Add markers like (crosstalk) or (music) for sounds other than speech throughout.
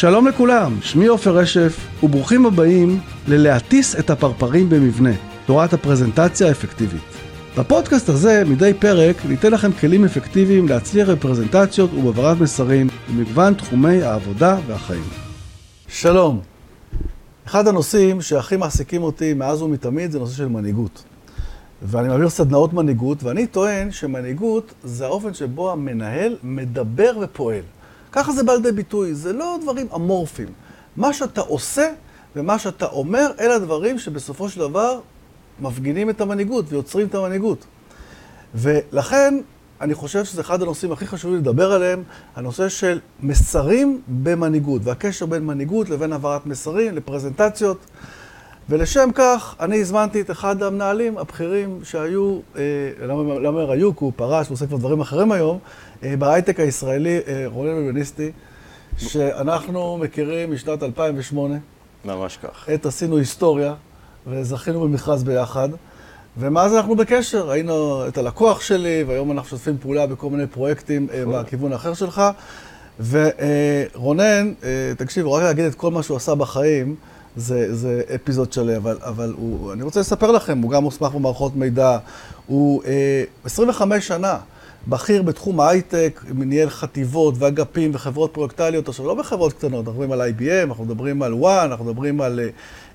שלום לכולם, שמי עופר רשף, וברוכים הבאים ללהטיס את הפרפרים במבנה, תורת הפרזנטציה האפקטיבית. בפודקאסט הזה, מדי פרק, ניתן לכם כלים אפקטיביים להצליח בפרזנטציות ובהעברת מסרים במגוון תחומי העבודה והחיים. שלום. אחד הנושאים שהכי מעסיקים אותי מאז ומתמיד זה נושא של מנהיגות. ואני מעביר סדנאות מנהיגות, ואני טוען שמנהיגות זה האופן שבו המנהל מדבר ופועל. ככה זה בא לידי ביטוי, זה לא דברים אמורפיים. מה שאתה עושה ומה שאתה אומר, אלה הדברים שבסופו של דבר מפגינים את המנהיגות ויוצרים את המנהיגות. ולכן, אני חושב שזה אחד הנושאים הכי חשובים לדבר עליהם, הנושא של מסרים במנהיגות, והקשר בין מנהיגות לבין העברת מסרים לפרזנטציות. ולשם כך, אני הזמנתי את אחד המנהלים הבכירים שהיו, אה, למה אומר היו? כי הוא פרש, הוא עושה כבר דברים אחרים היום, אה, בהייטק הישראלי, אה, רונן בלבניסטי, שאנחנו מכירים משנת 2008. ממש כך. עת עשינו היסטוריה, וזכינו במכרז ביחד. ומאז אנחנו בקשר, היינו את הלקוח שלי, והיום אנחנו שותפים פעולה בכל מיני פרויקטים נכון. בכיוון האחר שלך. ורונן, תקשיב, רק להגיד את כל מה שהוא עשה בחיים, זה, זה אפיזוד שלם, אבל, אבל הוא, אני רוצה לספר לכם, הוא גם מוסמך במערכות מידע, הוא אה, 25 שנה בכיר בתחום ההייטק, ניהל חטיבות ואגפים וחברות פרויקטליות, עכשיו לא בחברות קטנות, אנחנו מדברים על IBM, אנחנו מדברים על וואן, אנחנו מדברים על אה,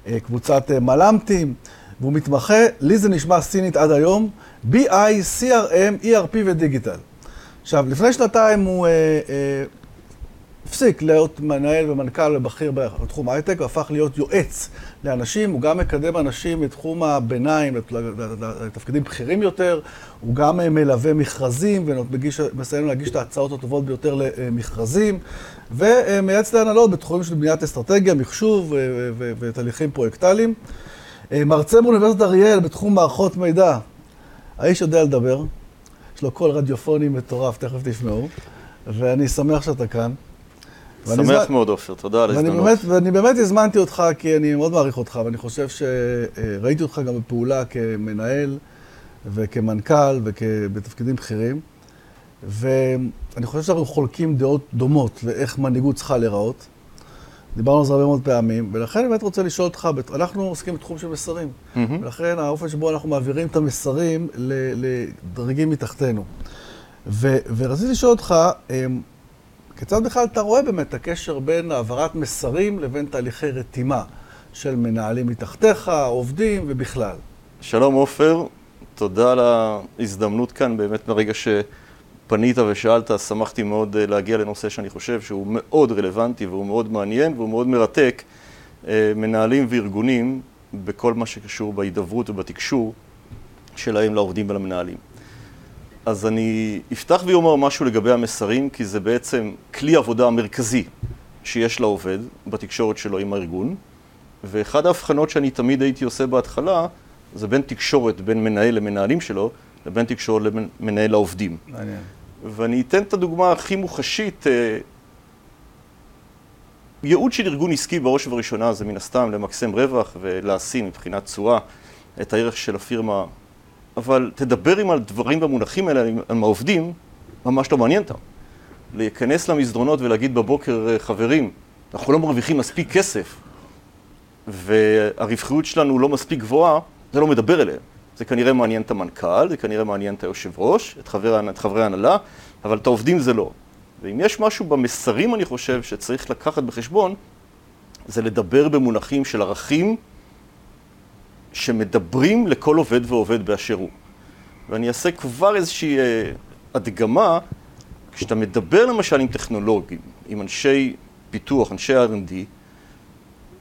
אה, קבוצת אה, מל"מטים, והוא מתמחה, לי זה נשמע סינית עד היום, BI, CRM, ERP ודיגיטל. עכשיו, לפני שנתיים הוא... אה, אה, הפסיק להיות מנהל ומנכ"ל בכיר בתחום ההייטק, הוא הפך להיות יועץ לאנשים, הוא גם מקדם אנשים מתחום הביניים לתפקידים בכירים יותר, הוא גם מלווה מכרזים ומסיים להגיש את ההצעות הטובות ביותר למכרזים, ומייעץ להנהלות בתחומים של בניית אסטרטגיה, מחשוב ותהליכים פרויקטליים. מרצה באוניברסיטת אריאל בתחום מערכות מידע, האיש יודע לדבר, יש לו קול רדיופוני מטורף, תכף תשמעו, ואני שמח שאתה כאן. שמח מאוד, עופר, תודה על ההזדמנות. ואני באמת הזמנתי אותך, כי אני מאוד מעריך אותך, ואני חושב שראיתי אותך גם בפעולה כמנהל וכמנכ"ל ובתפקידים בכירים. ואני חושב שאנחנו חולקים דעות דומות לאיך מנהיגות צריכה להיראות. דיברנו על זה הרבה מאוד פעמים, ולכן אני באמת רוצה לשאול אותך, אנחנו עוסקים בתחום של מסרים. Mm-hmm. ולכן האופן שבו אנחנו מעבירים את המסרים לדרגים מתחתנו. ו- ורציתי לשאול אותך, אמ, כיצד בכלל אתה רואה באמת את הקשר בין העברת מסרים לבין תהליכי רתימה של מנהלים מתחתיך, עובדים ובכלל? שלום עופר, תודה על ההזדמנות כאן, באמת ברגע שפנית ושאלת, שמחתי מאוד אה, להגיע לנושא שאני חושב שהוא מאוד רלוונטי והוא מאוד מעניין והוא מאוד מרתק, אה, מנהלים וארגונים בכל מה שקשור בהידברות ובתקשור שלהם לעובדים ולמנהלים. אז אני אפתח ואומר משהו לגבי המסרים, כי זה בעצם כלי עבודה מרכזי שיש לעובד בתקשורת שלו עם הארגון. ואחד ההבחנות שאני תמיד הייתי עושה בהתחלה, זה בין תקשורת בין מנהל למנהלים שלו, לבין תקשורת למנהל העובדים. מעניין. ואני אתן את הדוגמה הכי מוחשית. אה, ייעוד של ארגון עסקי בראש ובראשונה זה מן הסתם למקסם רווח ולהשיא מבחינת תשואה את הערך של הפירמה אבל תדבר עם הדברים והמונחים האלה עם העובדים, ממש לא מעניין אותם. להיכנס למסדרונות ולהגיד בבוקר, אה, חברים, אנחנו לא מרוויחים מספיק כסף, והרווחיות שלנו לא מספיק גבוהה, זה לא מדבר אליהם. זה כנראה מעניין את המנכ"ל, זה כנראה מעניין את היושב ראש, את חברי, את חברי ההנהלה, אבל את העובדים זה לא. ואם יש משהו במסרים, אני חושב, שצריך לקחת בחשבון, זה לדבר במונחים של ערכים שמדברים לכל עובד ועובד באשר הוא. ואני אעשה כבר איזושהי אה, הדגמה, כשאתה מדבר למשל עם טכנולוגים, עם אנשי פיתוח, אנשי R&D,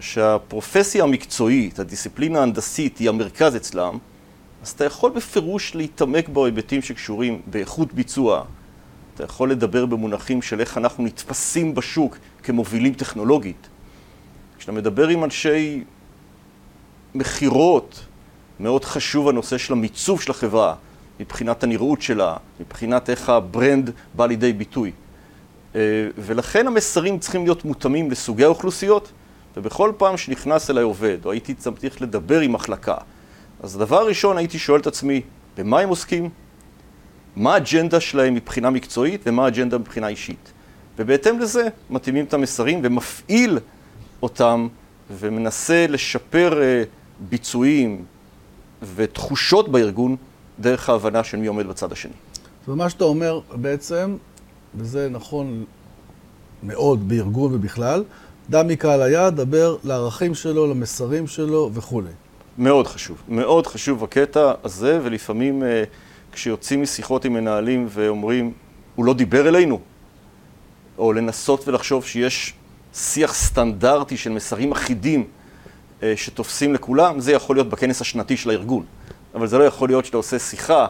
שהפרופסיה המקצועית, הדיסציפלינה ההנדסית היא המרכז אצלם, אז אתה יכול בפירוש להתעמק בהיבטים שקשורים באיכות ביצוע. אתה יכול לדבר במונחים של איך אנחנו נתפסים בשוק כמובילים טכנולוגית. כשאתה מדבר עם אנשי מכירות, מאוד חשוב הנושא של המיצוב של החברה, מבחינת הנראות שלה, מבחינת איך ה brand בא לידי ביטוי. אה, ולכן המסרים צריכים להיות מותאמים לסוגי האוכלוסיות, ובכל פעם שנכנס אליי עובד, או הייתי צריך לדבר עם מחלקה, אז הדבר הראשון הייתי שואל את עצמי, במה הם עוסקים? מה האג'נדה שלהם מבחינה מקצועית ומה האג'נדה מבחינה אישית? ובהתאם לזה מתאימים את המסרים ומפעיל אותם ומנסה לשפר uh, ביצועים ותחושות בארגון דרך ההבנה של מי עומד בצד השני. ומה שאתה אומר בעצם, וזה נכון מאוד בארגון ובכלל, דם מקהל היעד, דבר לערכים שלו, למסרים שלו וכולי. מאוד חשוב, מאוד חשוב הקטע הזה, ולפעמים uh, כשיוצאים משיחות עם מנהלים ואומרים, הוא לא דיבר אלינו, או לנסות ולחשוב שיש שיח סטנדרטי של מסרים אחידים שתופסים לכולם, זה יכול להיות בכנס השנתי של הארגון. אבל זה לא יכול להיות שאתה עושה שיחה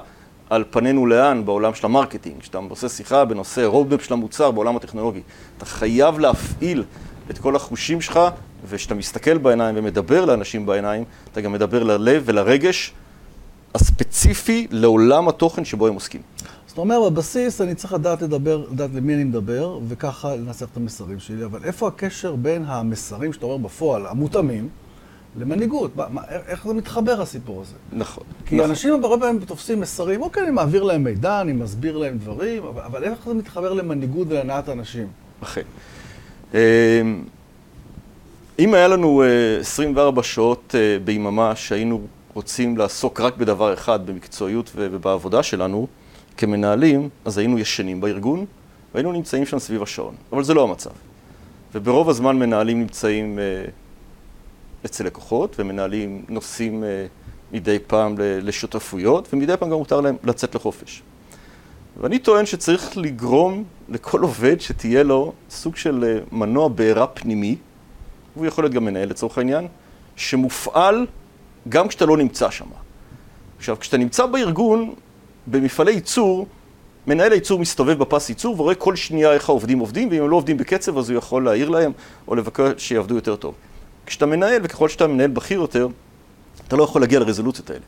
על פנינו לאן בעולם של ה marketing, שאתה עושה שיחה בנושא road map של המוצר בעולם הטכנולוגי. אתה חייב להפעיל את כל החושים שלך, וכשאתה מסתכל בעיניים ומדבר לאנשים בעיניים, אתה גם מדבר ללב ולרגש הספציפי לעולם התוכן שבו הם עוסקים. זאת אומרת, בבסיס אני צריך לדעת לדבר, לדעת למי אני מדבר, וככה לנסח את המסרים שלי, אבל איפה הקשר בין המסרים שאתה אומר בפועל, המותאמים, למנהיגות? מה, איך זה מתחבר הסיפור הזה? נכון. כי נכון. אנשים הרבה פעמים תופסים מסרים, אוקיי, אני מעביר להם מידע, אני מסביר להם דברים, אבל, אבל איך זה מתחבר למנהיגות ולהנעת אנשים? אכן. אמ, אם היה לנו 24 שעות אה, ביממה שהיינו רוצים לעסוק רק בדבר אחד, במקצועיות ובעבודה שלנו, כמנהלים, אז היינו ישנים בארגון, והיינו נמצאים שם סביב השעון. אבל זה לא המצב. וברוב הזמן מנהלים נמצאים אה, אצל לקוחות, ומנהלים נוסעים אה, מדי פעם לשותפויות, ומדי פעם גם מותר להם לצאת לחופש. ואני טוען שצריך לגרום לכל עובד שתהיה לו סוג של מנוע בעירה פנימי, והוא יכול להיות גם מנהל לצורך העניין, שמופעל גם כשאתה לא נמצא שם. עכשיו, כשאתה נמצא בארגון, במפעלי ייצור, מנהל הייצור מסתובב בפס ייצור ורואה כל שנייה איך העובדים עובדים, ואם הם לא עובדים בקצב אז הוא יכול להעיר להם או לבקר שיעבדו יותר טוב. כשאתה מנהל, וככל שאתה מנהל בכיר יותר, אתה לא יכול להגיע לרזולוציות האלה.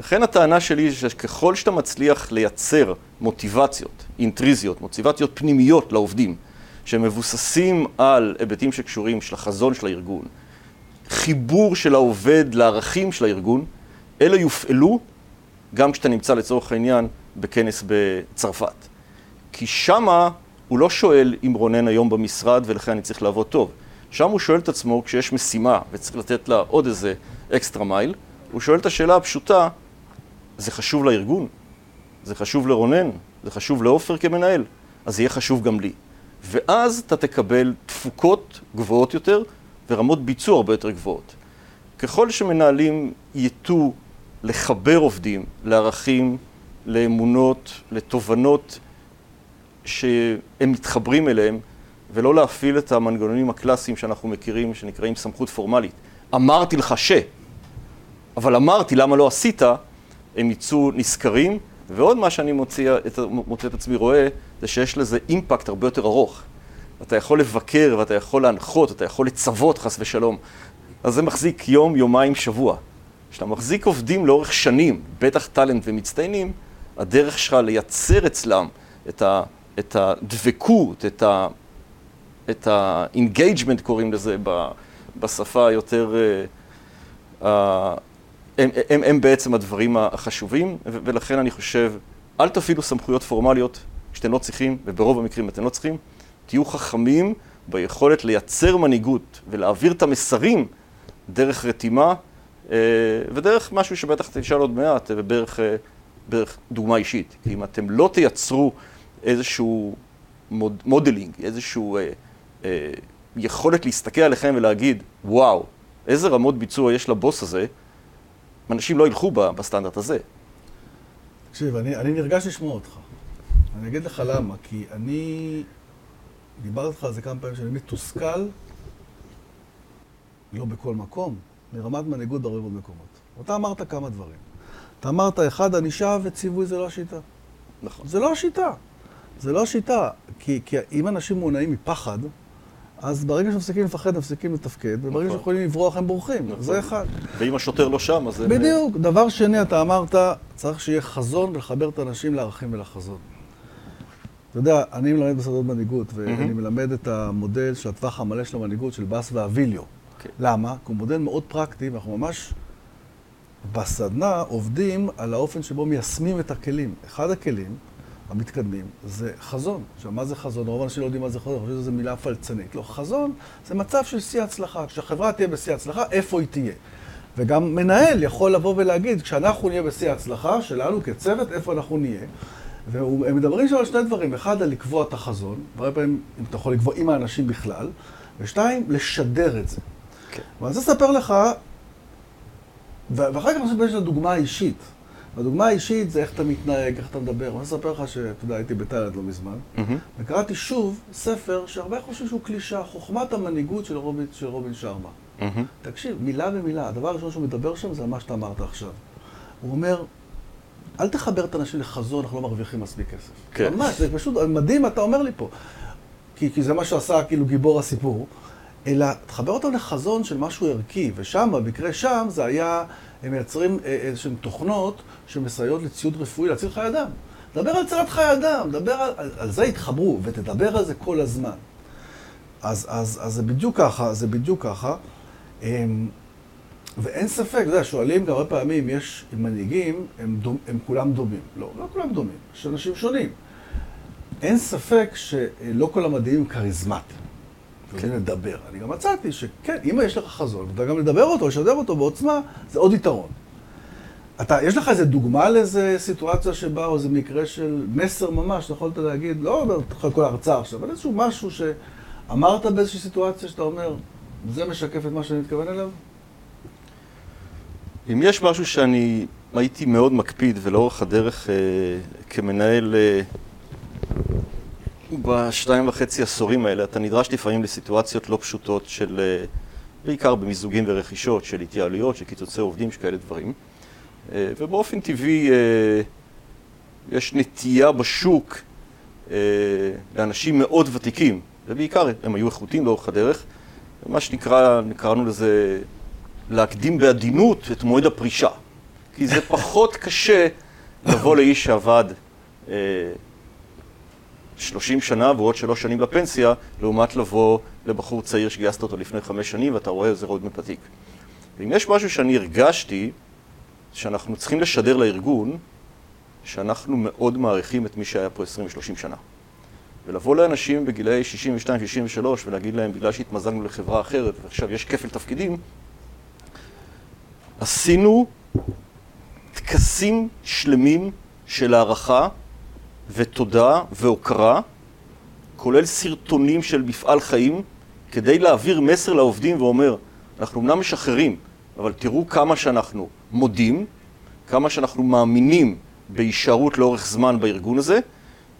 לכן הטענה שלי היא שככל שאתה מצליח לייצר מוטיבציות אינטריזיות, מוטיבציות פנימיות לעובדים, שמבוססים על היבטים שקשורים של החזון של הארגון, חיבור של העובד לערכים של הארגון, אלה יופעלו גם כשאתה נמצא לצורך העניין בכנס בצרפת. כי שמה הוא לא שואל אם רונן היום במשרד ולכן אני צריך לעבוד טוב. שם הוא שואל את עצמו כשיש משימה וצריך לתת לה עוד איזה אקסטרה מייל, הוא שואל את השאלה הפשוטה, זה חשוב לארגון? זה חשוב לרונן? זה חשוב לעופר כמנהל? אז יהיה חשוב גם לי. ואז אתה תקבל תפוקות גבוהות יותר ורמות ביצוע הרבה יותר גבוהות. ככל שמנהלים ייטו לחבר עובדים לערכים, לאמונות, לתובנות שהם מתחברים אליהם, ולא להפעיל את המנגנונים הקלאסיים שאנחנו מכירים, שנקראים סמכות פורמלית. אמרתי לך ש, אבל אמרתי למה לא עשית, הם יצאו נשכרים, ועוד מה שאני מוציא את, מוציא את עצמי רואה, זה שיש לזה אימפקט הרבה יותר ארוך. אתה יכול לבקר ואתה יכול להנחות, אתה יכול לצוות חס ושלום. אז זה מחזיק יום, יומיים, שבוע. כשאתה מחזיק עובדים לאורך שנים, בטח טאלנט ומצטיינים, הדרך שלך לייצר אצלם את, ה, את הדבקות, את, ה, את ה-engagement קוראים לזה בשפה היותר... Uh, uh, הם, הם, הם בעצם הדברים החשובים, ולכן אני חושב, אל תפעילו סמכויות פורמליות שאתם לא צריכים, וברוב המקרים אתם לא צריכים. תהיו חכמים ביכולת לייצר מנהיגות ולהעביר את המסרים דרך רתימה אה, ודרך משהו שבטח תשאל עוד מעט, ובערך בערך דוגמה אישית. אם אתם לא תייצרו איזשהו mod, modeling, איזשהו אה, אה, יכולת להסתכל עליכם ולהגיד, וואו, איזה רמות ביצוע יש לבוס הזה, אנשים לא ילכו בסטנדרט הזה. תקשיב, אני, אני נרגש לשמוע אותך. אני אגיד לך למה, כי אני דיברתי איתך על זה כמה פעמים שאני מתוסכל, לא בכל מקום, מרמת מנהיגות בהרבה מאוד מקומות. אתה אמרת כמה דברים. אתה אמרת, אחד, ענישה וציווי זה לא השיטה. נכון. זה לא השיטה. זה לא השיטה. כי, כי אם אנשים מונעים מפחד, אז ברגע שמפסיקים לפחד, מפסיקים לתפקד, וברגע נכון. שיכולים לברוח, הם בורחים. נכון. זה אחד. ואם השוטר לא שם, אז... בדיוק. דבר שני, אתה אמרת, צריך שיהיה חזון ולחבר את האנשים לערכים ולחזון. אתה יודע, אני מלמד בסדות מנהיגות, ואני מלמד את המודל של הטווח המלא של המנהיגות של באס ואביליו. Okay. אוקיי. למה? כי הוא מודל מאוד פרקטי, ואנחנו ממש בסדנה עובדים על האופן שבו מיישמים את הכלים. אחד הכלים המתקדמים, זה חזון. עכשיו, מה זה חזון? רוב האנשים לא יודעים מה זה חזון, חושבים שזו מילה פלצנית. לא, חזון זה מצב של שיא הצלחה. כשהחברה תהיה בשיא הצלחה, איפה היא תהיה? וגם מנהל יכול לבוא ולהגיד, כשאנחנו נהיה בשיא ההצלחה שלנו כצוות, איפה אנחנו נהיה. והם מדברים שם על שני דברים, אחד, על לקבוע את החזון, והרבה פעמים, אם אתה יכול לקבוע עם האנשים בכלל, ושתיים, לשדר את זה. כן. ואני רוצה לספר לך, ואחר כך אני רוצה לדבר דוגמה אישית. והדוגמה האישית זה איך אתה מתנהג, איך אתה מדבר. אני לספר לך שאתה יודע, הייתי בטיילנד לא מזמן, mm-hmm. וקראתי שוב ספר שהרבה חושבים שהוא קלישה, חוכמת המנהיגות של רובין, של רובין שרמה. Mm-hmm. תקשיב, מילה במילה, הדבר הראשון שהוא מדבר שם זה מה שאתה אמרת עכשיו. הוא אומר, אל תחבר את האנשים לחזון, אנחנו לא מרוויחים מספיק כסף. כן. ממש, זה פשוט מדהים אתה אומר לי פה. כי, כי זה מה שעשה כאילו גיבור הסיפור. אלא תחבר אותם לחזון של משהו ערכי, ושם, במקרה שם, זה היה, הם מייצרים אה, איזשהן תוכנות שמסייעות לציוד רפואי, להציל חיי אדם. דבר על הצלת חיי אדם, דבר על, על, על זה התחברו, ותדבר על זה כל הזמן. אז, אז, אז זה בדיוק ככה, זה בדיוק ככה. אמ, ואין ספק, אתה יודע, שואלים גם הרבה פעמים, יש מנהיגים, הם, דומ, הם כולם דומים. לא, לא כולם דומים, יש אנשים שונים. אין ספק שלא כל המדעים הם כריזמטיים. כן. לדבר. אני גם מצאתי שכן, אם יש לך חזון, ואתה גם לדבר אותו, לשדר אותו בעוצמה, זה עוד יתרון. אתה, יש לך איזה דוגמה לאיזה סיטואציה שבה, או איזה מקרה של מסר ממש, יכולת להגיד, לא אחרי כל ההרצאה עכשיו, אבל איזשהו משהו שאמרת באיזושהי סיטואציה שאתה אומר, זה משקף את מה שאני מתכוון אליו? אם יש משהו שאני הייתי מאוד מקפיד ולאורך הדרך אה, כמנהל אה, בשתיים וחצי עשורים האלה אתה נדרש לפעמים לסיטואציות לא פשוטות של, אה, בעיקר במיזוגים ורכישות, של התייעלויות, של קיצוצי עובדים, שכאלה דברים. אה, ובאופן טבעי אה, יש נטייה בשוק לאנשים מאוד ותיקים, ובעיקר הם היו איכותיים לאורך הדרך, מה שנקרא, קראנו לזה להקדים בעדינות את מועד הפרישה. כי זה פחות קשה לבוא לאיש שעבד 30 שנה ועוד שלוש שנים לפנסיה, לעומת לבוא לבחור צעיר שגייסת אותו לפני חמש שנים ואתה רואה איזה רוד מפתיק. ואם יש משהו שאני הרגשתי, שאנחנו צריכים לשדר לארגון, שאנחנו מאוד מעריכים את מי שהיה פה 20 ו-30 שנה. ולבוא לאנשים בגילאי 62-63 ולהגיד להם, בגלל שהתמזגנו לחברה אחרת ועכשיו יש כפל תפקידים, עשינו טקסים שלמים של הערכה ותודה והוקרה, כולל סרטונים של מפעל חיים, כדי להעביר מסר לעובדים ואומר, אנחנו אמנם משחררים, אבל תראו כמה שאנחנו מודים, כמה שאנחנו מאמינים בהישארות לאורך זמן בארגון הזה,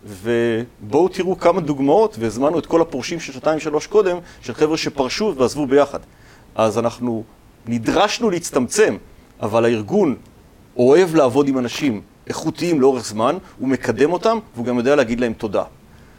ובואו תראו כמה דוגמאות, והזמנו את כל הפורשים של שנתיים שלוש קודם, של חבר'ה שפרשו ועזבו ביחד. אז אנחנו נדרשנו להצטמצם, אבל הארגון אוהב לעבוד עם אנשים איכותיים לאורך זמן, הוא מקדם אותם, והוא גם יודע להגיד להם תודה.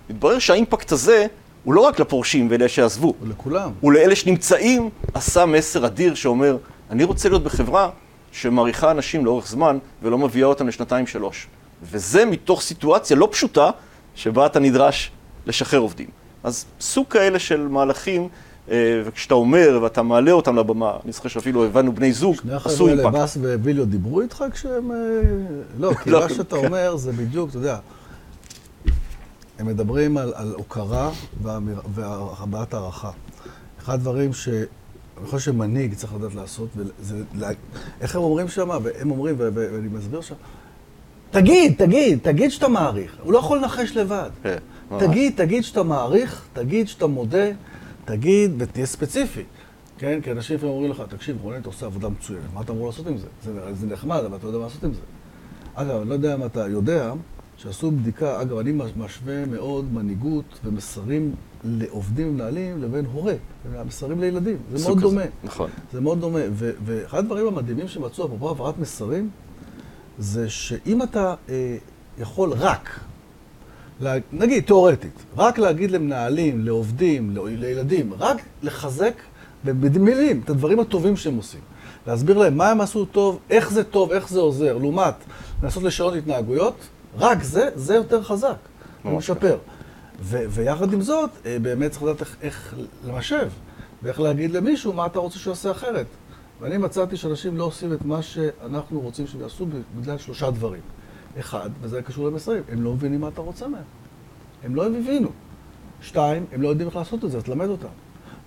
מתברר שהאימפקט הזה הוא לא רק לפורשים ואלה שעזבו. הוא לכולם. הוא לאלה שנמצאים, עשה מסר אדיר שאומר, אני רוצה להיות בחברה שמעריכה אנשים לאורך זמן ולא מביאה אותם לשנתיים-שלוש. וזה מתוך סיטואציה לא פשוטה, שבה אתה נדרש לשחרר עובדים. אז סוג כאלה של מהלכים וכשאתה אומר ואתה מעלה אותם לבמה, אני זוכר שאפילו הבנו בני זוג, עשו אימפקט. שני החבר'ה לבאס וויליו דיברו איתך כשהם... אה, לא, (laughs) כי לא, מה שאתה כן. אומר זה בדיוק, אתה יודע, הם מדברים על, על הוקרה והבעת הערכה. אחד הדברים ש... אני חושב שמנהיג צריך לדעת לעשות, וזה... איך הם אומרים שם? הם אומרים, ואני מסביר שם, תגיד, תגיד, תגיד שאתה מעריך. הוא לא יכול לנחש לבד. כן, תגיד, תגיד שאתה מעריך, תגיד שאתה מודה. תגיד ותהיה ספציפי. כן? כי אנשים לפעמים אומרים לך, תקשיב, רונן, אתה עושה עבודה מצוינת, מה אתה אמור לעשות עם זה? זה, זה נחמד, אבל אתה יודע מה לעשות עם זה. אגב, אני לא יודע אם אתה יודע, שעשו בדיקה, אגב, אני משווה מאוד מנהיגות ומסרים לעובדים ומנהלים לבין הורה, מסרים לילדים. זה מאוד כזה. דומה. נכון. זה מאוד דומה. ו- ואחד הדברים המדהימים שמצאו, אפרופו העברת מסרים, זה שאם אתה אה, יכול רק נגיד, תיאורטית, רק להגיד למנהלים, לעובדים, לילדים, רק לחזק במילים את הדברים הטובים שהם עושים. להסביר להם מה הם עשו טוב, איך זה טוב, איך זה עוזר, לעומת לנסות לשנות התנהגויות, רק זה, זה יותר חזק, הוא משפר. ויחד עם זאת, אה, באמת צריך לדעת איך, איך למשב, ואיך להגיד למישהו מה אתה רוצה שהוא יעשה אחרת. ואני מצאתי שאנשים לא עושים את מה שאנחנו רוצים שהם יעשו בגלל שלושה דברים. אחד, וזה קשור למסרים, הם לא מבינים מה אתה רוצה מהם. הם לא הבינו. שתיים, הם לא יודעים איך לעשות את זה, אז תלמד אותם.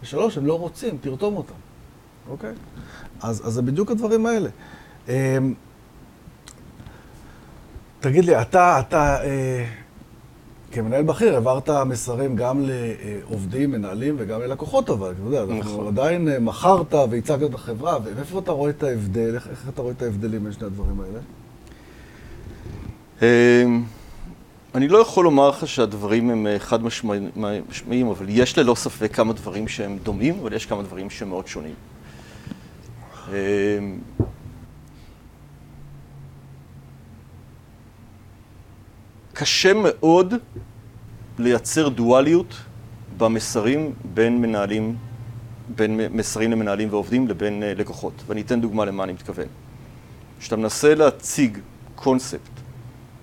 ושלוש, הם לא רוצים, תרתום אותם. אוקיי? אז, אז זה בדיוק הדברים האלה. אמ, תגיד לי, אתה, אתה אה, כמנהל בכיר העברת מסרים גם לעובדים, מנהלים וגם ללקוחות, אבל אתה יודע, נכון. עדיין אה, מכרת והצגת את החברה, ואיפה אתה רואה את ההבדל, איך, איך אתה רואה את ההבדלים בין שני הדברים האלה? אמ, אני לא יכול לומר לך שהדברים הם אה, חד משמעיים, אבל יש ללא ספק כמה דברים שהם דומים, אבל יש כמה דברים שהם מאוד שונים. אמ, קשה מאוד לייצר דואליות במסרים בין מנהלים, בין מסרים למנהלים ועובדים לבין אה, לקוחות. ואני אתן דוגמה למה אני מתכוון. כשאתה מנסה להציג קונספט,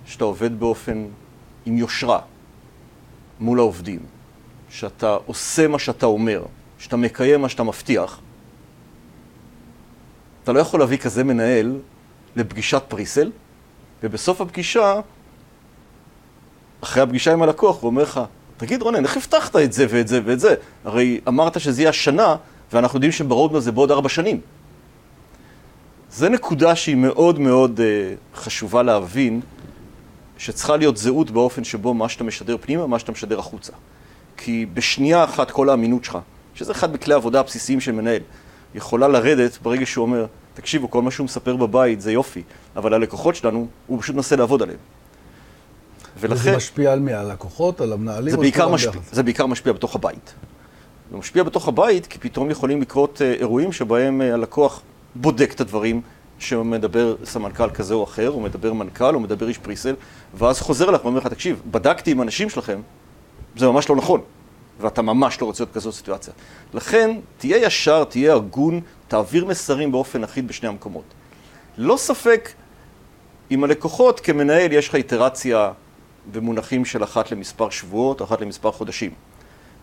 שאתה עובד באופן עם יושרה מול העובדים, שאתה עושה מה שאתה אומר, שאתה מקיים מה שאתה מבטיח, אתה לא יכול להביא כזה מנהל לפגישת פריסל, ובסוף הפגישה, אחרי הפגישה עם הלקוח, הוא אומר לך, תגיד רונן, איך הבטחת את זה ואת זה ואת זה? הרי אמרת שזה יהיה השנה, ואנחנו יודעים שברודמן זה בעוד ארבע שנים. זו נקודה שהיא מאוד מאוד uh, חשובה להבין, שצריכה להיות זהות באופן שבו מה שאתה משדר פנימה, מה שאתה משדר החוצה. כי בשנייה אחת כל האמינות שלך, שזה אחד מכלי העבודה הבסיסיים של מנהל, יכולה לרדת ברגע שהוא אומר, תקשיבו, כל מה שהוא מספר בבית זה יופי, אבל הלקוחות שלנו, הוא פשוט מנסה לעבוד עליהם. ולכן... וזה משפיע על מי? על הלקוחות, על המנהלים? זה בעיקר, משפיע, זה בעיקר משפיע בתוך הבית. זה משפיע בתוך הבית כי פתאום יכולים לקרות אה, אירועים שבהם אה, הלקוח בודק את הדברים שמדבר סמנכ"ל כזה או אחר, או מדבר מנכ"ל, או מדבר איש פריסל, ואז חוזר אליך ואומר לך, תקשיב, בדקתי עם אנשים שלכם, זה ממש לא נכון, ואתה ממש לא רוצה להיות כזאת סיטואציה. לכן, תהיה ישר, תהיה הגון, תעביר מסרים באופן אחיד בשני המקומות. לא ספק, עם הלקוחות כמנהל יש לך איטרציה במונחים של אחת למספר שבועות, אחת למספר חודשים.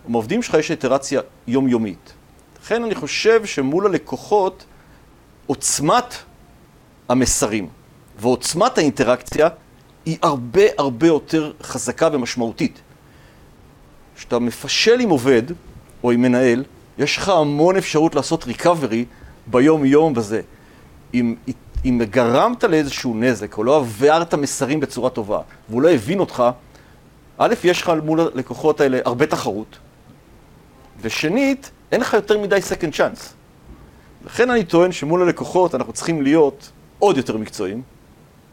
עם העובדים שלך יש איטרציה יומיומית. לכן אני חושב שמול הלקוחות, עוצמת המסרים ועוצמת האינטראקציה היא הרבה הרבה יותר חזקה ומשמעותית. כשאתה מפשל עם עובד או עם מנהל, יש לך המון אפשרות לעשות ריקאברי ביום-יום בזה. אם, אם גרמת לאיזשהו נזק או לא עברת מסרים בצורה טובה והוא לא הבין אותך, א', יש לך מול הלקוחות האלה הרבה תחרות, ושנית, אין לך יותר מדי second chance. לכן אני טוען שמול הלקוחות אנחנו צריכים להיות עוד יותר מקצועיים,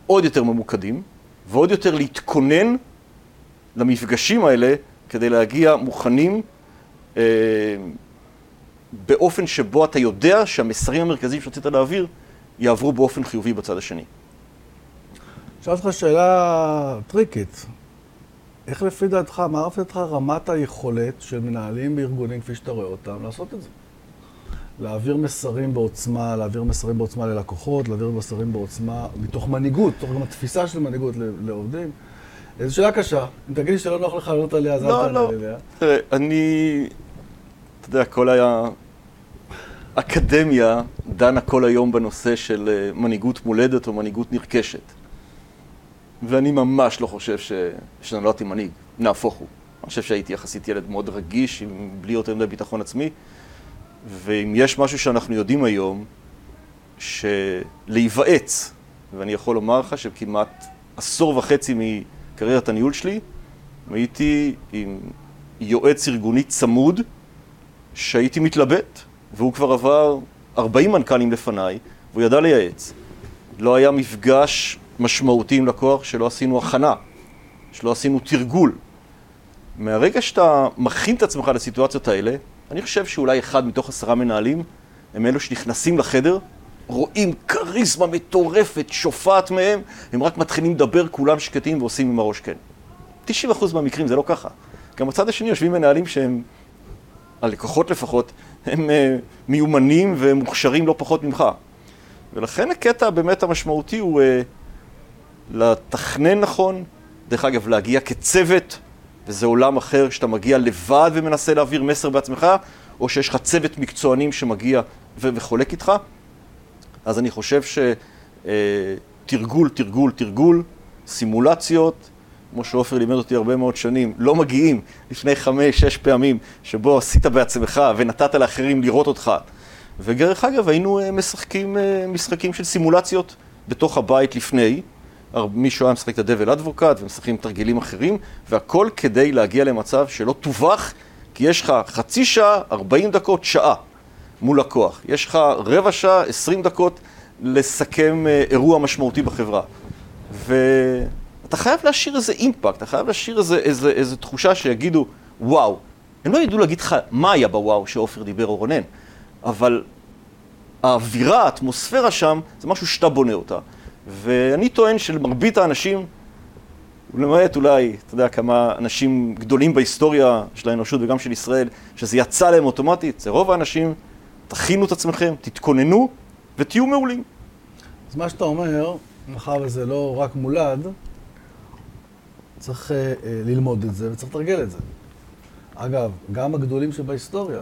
עוד יותר ממוקדים, ועוד יותר להתכונן למפגשים האלה כדי להגיע מוכנים אה, באופן שבו אתה יודע שהמסרים המרכזיים שרצית להעביר יעברו באופן חיובי בצד השני. שאלתי אותך שאלה טריקית. איך לפי דעתך, מה לפי דעתך רמת היכולת של מנהלים בארגונים כפי שאתה רואה אותם לעשות את זה? להעביר מסרים בעוצמה, להעביר מסרים בעוצמה ללקוחות, להעביר מסרים בעוצמה מתוך מנהיגות, מתוך גם התפיסה של מנהיגות לעובדים. זו שאלה קשה. אם תגיד לי שלא נוח לך לענות עליה, אז אל תענה לא. עליה. תראה, אני, אתה יודע, כל היה... אקדמיה דנה כל היום בנושא של אה, מנהיגות מולדת או מנהיגות נרכשת. ואני ממש לא חושב ש... שנולדתי מנהיג, נהפוך הוא. אני חושב שהייתי יחסית ילד מאוד רגיש, עם בלי יותר מדי ביטחון עצמי. ואם יש משהו שאנחנו יודעים היום, שלהיוועץ, ואני יכול לומר לך שכמעט עשור וחצי מקריירת הניהול שלי, הייתי עם יועץ ארגוני צמוד, שהייתי מתלבט, והוא כבר עבר 40 מנכ"לים לפניי, והוא ידע לייעץ. לא היה מפגש משמעותי עם לקוח שלא עשינו הכנה, שלא עשינו תרגול. מהרגע שאתה מכין את עצמך לסיטואציות האלה, אני חושב שאולי אחד מתוך עשרה מנהלים הם אלו שנכנסים לחדר, רואים כריזמה מטורפת, שופעת מהם, הם רק מתחילים לדבר, כולם שקטים ועושים עם הראש כן. 90% מהמקרים זה לא ככה. גם בצד השני יושבים מנהלים שהם, הלקוחות לפחות, הם uh, מיומנים ומוכשרים לא פחות ממך. ולכן הקטע באמת המשמעותי הוא uh, לתכנן נכון, דרך אגב, להגיע כצוות וזה עולם אחר שאתה מגיע לבד ומנסה להעביר מסר בעצמך, או שיש לך צוות מקצוענים שמגיע ו- וחולק איתך. אז אני חושב שתרגול, תרגול, תרגול, סימולציות, כמו שעופר לימד אותי הרבה מאוד שנים, לא מגיעים לפני חמש, שש פעמים, שבו עשית בעצמך ונתת לאחרים לראות אותך. ודרך אגב, היינו אה, משחקים אה, משחקים של סימולציות בתוך הבית לפני. מישהו היה משחק את הדבל אדבוקט ומשחקים תרגילים אחרים, והכל כדי להגיע למצב שלא תובך, כי יש לך חצי שעה, 40 דקות, שעה מול לקוח. יש לך רבע שעה, 20 דקות לסכם אה, אירוע משמעותי בחברה. ואתה חייב להשאיר איזה אימפקט, אתה חייב להשאיר איזה, איזה, איזה תחושה שיגידו, וואו. הם לא ידעו להגיד לך מה היה בוואו שעופר דיבר או רונן, אבל האווירה, האטמוספירה שם, זה משהו שאתה בונה אותה. ואני טוען שלמרבית האנשים, ולמעט אולי, אתה יודע, כמה אנשים גדולים בהיסטוריה של האנושות וגם של ישראל, שזה יצא להם אוטומטית, זה רוב האנשים, תכינו את עצמכם, תתכוננו ותהיו מעולים. אז מה שאתה אומר, מאחר וזה לא רק מולד, צריך uh, ללמוד את זה וצריך לתרגל את זה. אגב, גם הגדולים שבהיסטוריה,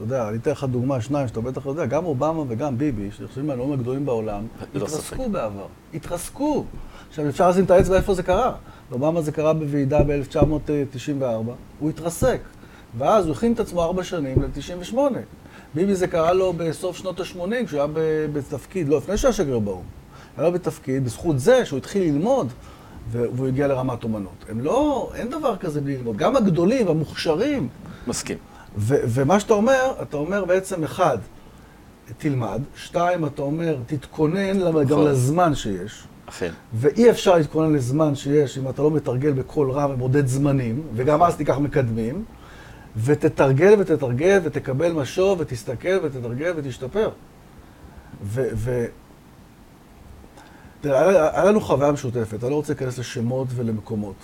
אתה יודע, אני אתן לך דוגמה, שניים שאתה בטח יודע, גם אובמה וגם ביבי, שחושבים מהנאומים הגדולים בעולם, התרסקו בעבר. התרסקו. עכשיו, אפשר לשים את האצבע איפה זה קרה. לאובמה זה קרה בוועידה ב-1994, הוא התרסק. ואז הוא הכין את עצמו ארבע שנים ל-98. ביבי זה קרה לו בסוף שנות ה-80, כשהוא היה בתפקיד, לא, לפני שהיה שגריר באו"ם. היה לו בתפקיד, בזכות זה שהוא התחיל ללמוד, והוא הגיע לרמת אומנות. הם לא, אין דבר כזה בלי ללמוד. גם הגדולים, המוכשרים. מסכים. ומה שאתה אומר, אתה אומר בעצם, אחד, תלמד, שתיים, אתה אומר, תתכונן נכון. גם לזמן שיש. אכן. ואי אפשר להתכונן לזמן שיש אם אתה לא מתרגל בקול רם ומודד זמנים, וגם אז תיקח מקדמים, ותתרגל ותתרגל ותקבל משוב ותסתכל ותתרגל ותשתפר. ו... ו... תראה, היה לנו חוויה משותפת, אני לא רוצה להיכנס לשמות ולמקומות,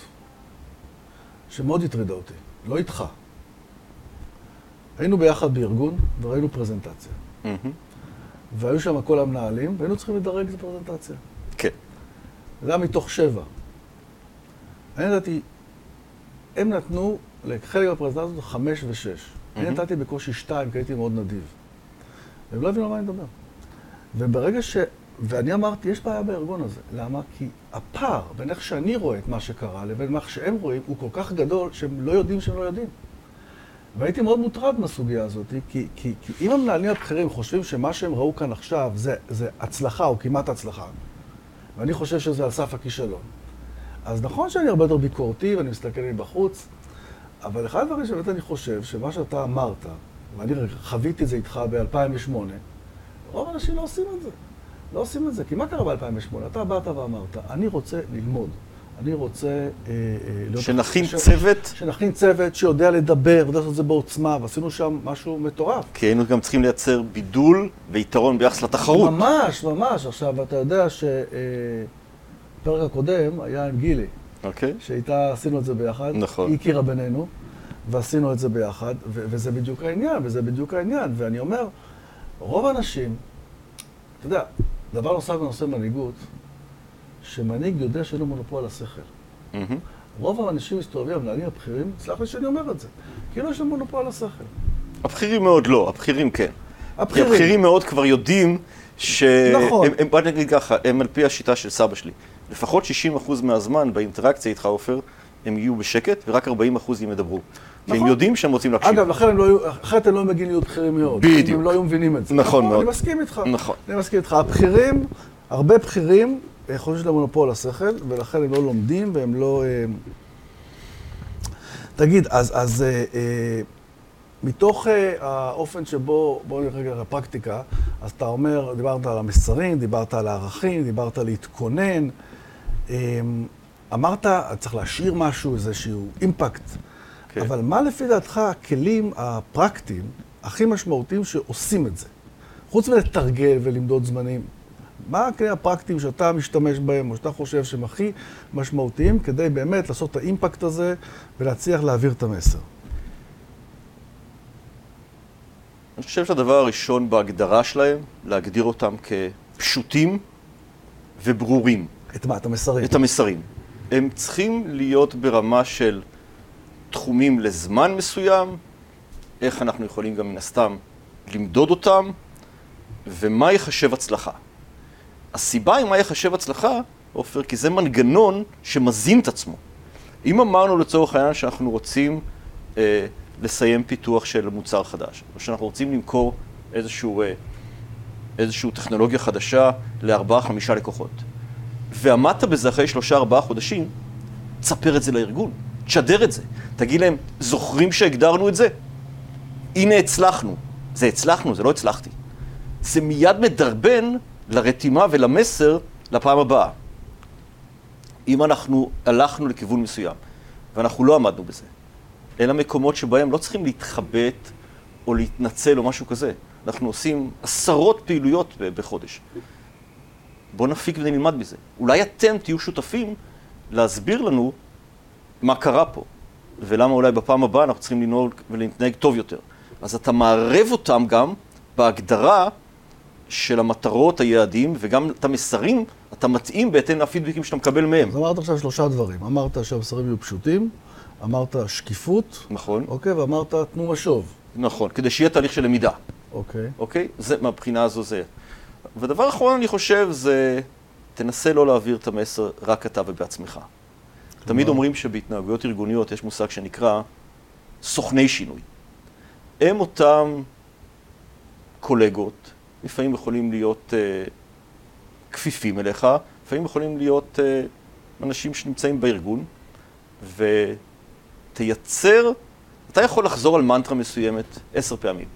שמאוד הטרידה אותי, לא איתך. היינו ביחד בארגון וראינו פרזנטציה. והיו שם כל המנהלים, והיינו צריכים לדרג את הפרזנטציה. כן. זה היה מתוך שבע. אני נתתי, הם נתנו לחלק מהפרזנטציות חמש ושש. אני נתתי בקושי שתיים, כי הייתי מאוד נדיב. והם לא הבינו על מה אני מדבר. וברגע ש... ואני אמרתי, יש בעיה בארגון הזה. למה? כי הפער בין איך שאני רואה את מה שקרה לבין מה שהם רואים הוא כל כך גדול שהם לא יודעים שהם לא יודעים. והייתי מאוד מוטרד מהסוגיה הזאת, כי, כי, כי אם המנהלים הבכירים חושבים שמה שהם ראו כאן עכשיו זה, זה הצלחה או כמעט הצלחה, ואני חושב שזה על סף הכישלון, אז נכון שאני הרבה יותר ביקורתי ואני מסתכל מבחוץ, אבל אחד הדברים שבאמת אני חושב, שמה שאתה אמרת, ואני חוויתי את זה איתך ב-2008, רוב האנשים לא עושים את זה. לא עושים את זה. כי מה קרה ב-2008? אתה באת ואמרת, אני רוצה ללמוד. אני רוצה אה, אה. שנכין ש... צוות? שנכין צוות שיודע לדבר, ויודע לעשות את זה בעוצמה, ועשינו שם משהו מטורף. כי היינו גם צריכים לייצר בידול ויתרון ביחס לתחרות. ממש, ממש. עכשיו, אתה יודע שהפרק אה, הקודם היה עם גילי. אוקיי. שאיתה עשינו את זה ביחד. נכון. היא הכירה בינינו, ועשינו את זה ביחד, ו- וזה בדיוק העניין, וזה בדיוק העניין. ואני אומר, רוב האנשים, אתה יודע, דבר נוסף בנושא מנהיגות, שמנהיג יודע שאין לו מונופול על השכל. Mm-hmm. רוב האנשים מסתובבים, המנהלים הבכירים, סלח לי שאני אומר את זה, כאילו יש להם מונופול על השכל. הבכירים מאוד לא, הבכירים כן. הבכירים. כי הבכירים מאוד כבר יודעים ש... נכון. הם, הם, בוא נגיד ככה, הם על פי השיטה של סבא שלי. לפחות 60% מהזמן באינטראקציה איתך, עופר, הם יהיו בשקט, ורק 40% הם ידברו. נכון. כי הם יודעים שהם רוצים להקשיב. אגב, לכן הם לא, אחרת הם לא מגיעים להיות בכירים מאוד. בדיוק. הם לא היו מבינים את זה. נכון, נכון מאוד. אני מסכים איתך. נכון. אני מסכים איתך. הבכירים, הרבה בכירים, חושבים שיש להם מונופול השכל, ולכן הם לא לומדים והם לא... אה, תגיד, אז, אז אה, אה, מתוך אה, האופן שבו, בואו נראה רגע לפרקטיקה, אז אתה אומר, דיברת על המסרים, דיברת על הערכים, דיברת על להתכונן, אה, אמרת, צריך להשאיר משהו, איזשהו אימפקט, כן. אבל מה לפי דעתך הכלים הפרקטיים הכי משמעותיים שעושים את זה? חוץ מלתרגל ולמדוד זמנים, מה הכלים הפרקטיים שאתה משתמש בהם, או שאתה חושב שהם הכי משמעותיים, כדי באמת לעשות את האימפקט הזה ולהצליח להעביר את המסר? אני חושב שהדבר הראשון בהגדרה שלהם, להגדיר אותם כפשוטים וברורים. את מה? את המסרים. את המסרים. הם צריכים להיות ברמה של תחומים לזמן מסוים, איך אנחנו יכולים גם מן הסתם למדוד אותם, ומה ייחשב הצלחה. הסיבה אם מה ייחשב הצלחה, עופר, כי זה מנגנון שמזין את עצמו. אם אמרנו לצורך העניין שאנחנו רוצים אה, לסיים פיתוח של מוצר חדש, או שאנחנו רוצים למכור איזשהו, אה, איזושהי טכנולוגיה חדשה לארבעה, חמישה לקוחות, ועמדת בזה אחרי שלושה, ארבעה חודשים, תספר את זה לארגון, תשדר את זה. תגיד להם, זוכרים שהגדרנו את זה? הנה הצלחנו. זה הצלחנו, זה לא הצלחתי. זה מיד מדרבן לרתימה ולמסר לפעם הבאה. אם אנחנו הלכנו לכיוון מסוים, ואנחנו לא עמדנו בזה, אלה מקומות שבהם לא צריכים להתחבט או להתנצל או משהו כזה. אנחנו עושים עשרות פעילויות בחודש. בואו נפיק ונלמד מזה. אולי אתם תהיו שותפים להסביר לנו מה קרה פה, ולמה אולי בפעם הבאה אנחנו צריכים לנהוג ולהתנהג טוב יותר. אז אתה מערב אותם גם בהגדרה של המטרות, היעדים, וגם את המסרים, אתה מתאים בהתאם לפידבקים שאתה מקבל מהם. אז אמרת עכשיו שלושה דברים. אמרת שהמסרים יהיו פשוטים, אמרת שקיפות. נכון. אוקיי, ואמרת תנו משוב. נכון, כדי שיהיה תהליך של למידה. אוקיי. אוקיי? זה, מהבחינה הזו זה. ודבר אחרון, אני חושב, זה תנסה לא להעביר את המסר רק אתה ובעצמך. תמיד אומרים שבהתנהגויות ארגוניות יש מושג שנקרא סוכני שינוי. הם אותם קולגות, לפעמים יכולים להיות uh, כפיפים אליך, לפעמים יכולים להיות uh, אנשים שנמצאים בארגון, ותייצר, אתה יכול לחזור על מנטרה מסוימת עשר פעמים.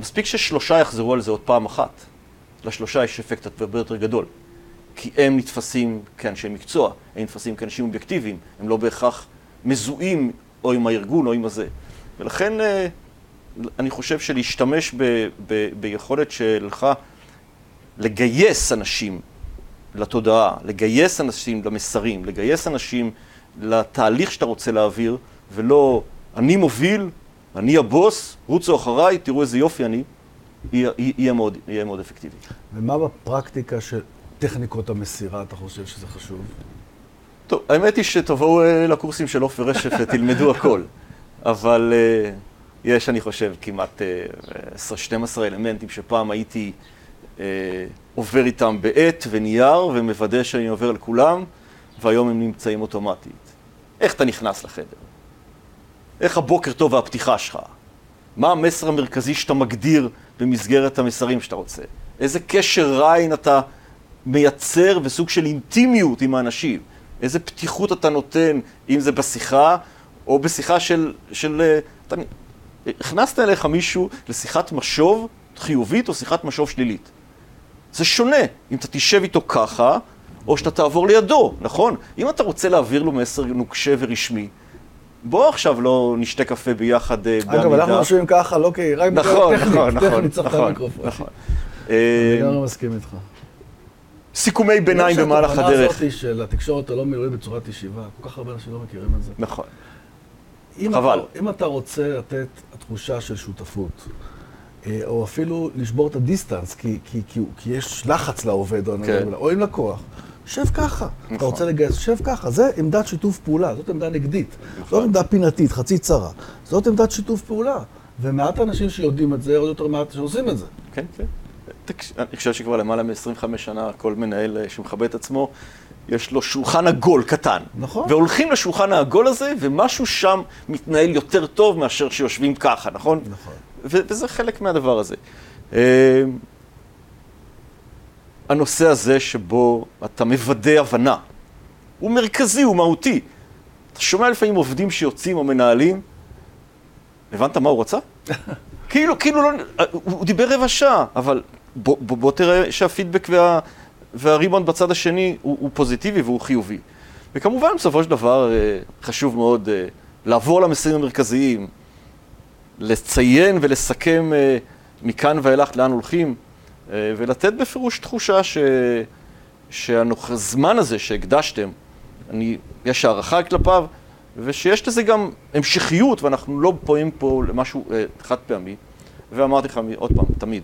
מספיק ששלושה יחזרו על זה עוד פעם אחת. לשלושה יש אפקט הרבה יותר גדול. כי הם נתפסים כאנשי מקצוע, הם נתפסים כאנשים אובייקטיביים, הם לא בהכרח מזוהים או עם הארגון או עם הזה. ולכן אה, אני חושב שלהשתמש ב, ב, ביכולת שלך לגייס אנשים לתודעה, לגייס אנשים למסרים, לגייס אנשים לתהליך שאתה רוצה להעביר, ולא אני מוביל, אני הבוס, רוצו אחריי, תראו איזה יופי אני, יהיה, יהיה, מאוד, יהיה מאוד אפקטיבי. ומה בפרקטיקה של טכניקות המסירה אתה חושב שזה חשוב? טוב, האמת היא שתבואו אה, לקורסים של עופר רשף ותלמדו הכל, אבל uh, יש, אני חושב, כמעט uh, 10-12 אלמנטים שפעם הייתי uh, עובר איתם בעט ונייר ומוודא שאני עובר על כולם, והיום הם נמצאים אוטומטית. איך אתה נכנס לחדר? איך הבוקר טוב והפתיחה שלך? מה המסר המרכזי שאתה מגדיר במסגרת המסרים שאתה רוצה? איזה קשר עין אתה מייצר וסוג של אינטימיות עם האנשים? איזה פתיחות אתה נותן, אם זה בשיחה או בשיחה של... של אה, אתה, הכנסת אליך מישהו לשיחת משוב חיובית או שיחת משוב שלילית. זה שונה אם אתה תשב איתו ככה, או שאתה תעבור לידו, נכון? אם אתה רוצה להעביר לו מסר נוקשה ורשמי, בוא עכשיו לא נשתה קפה ביחד אה, בעמידה. אגב, אנחנו יושבים ככה, לא כי רק נכון, נכון, נכון, צריך את נכון, המיקרופון. נכון. אני גם לא מסכים איתך. סיכומי ביניים במהלך התובנה הדרך. הזאת של התקשורת הלא מילולית בצורת ישיבה, כל כך הרבה אנשים לא מכירים את זה. נכון. אם חבל. אתה, אם אתה רוצה לתת תחושה של שותפות, אה, או אפילו לשבור את הדיסטנס, כי, כי, כי, כי יש לחץ לעובד, או, כן. או עם לקוח, שב ככה. אתה נכון. רוצה לגייס, שב ככה. זה עמדת שיתוף פעולה, זאת עמדה נגדית. זאת עמדה פינתית, חצי צרה. זאת עמדת שיתוף פעולה. ומעט האנשים שיודעים את זה, עוד יותר מעט שעושים את זה. כן, כן. אני חושב שכבר למעלה מ-25 שנה כל מנהל אה, שמכבד את עצמו, יש לו שולחן עגול קטן. נכון. והולכים לשולחן העגול הזה, ומשהו שם מתנהל יותר טוב מאשר שיושבים ככה, נכון? נכון. וזה חלק מהדבר הזה. אה, הנושא הזה שבו אתה מוודא הבנה, הוא מרכזי, הוא מהותי. אתה שומע לפעמים עובדים שיוצאים או מנהלים, הבנת מה הוא רצה? (laughs) כאילו, כאילו לא, הוא, הוא דיבר רבע שעה, אבל בוא, בוא, בוא תראה שהפידבק וה, והריבאונד בצד השני הוא, הוא פוזיטיבי והוא חיובי. וכמובן, בסופו של דבר, אה, חשוב מאוד אה, לעבור למסרים המרכזיים, לציין ולסכם אה, מכאן ואילך לאן הולכים, ולתת בפירוש תחושה ש... שהזמן הזה שהקדשתם, אני, יש הערכה כלפיו, ושיש לזה גם המשכיות, ואנחנו לא פועלים פה למשהו חד פעמי. ואמרתי לך עוד פעם, תמיד,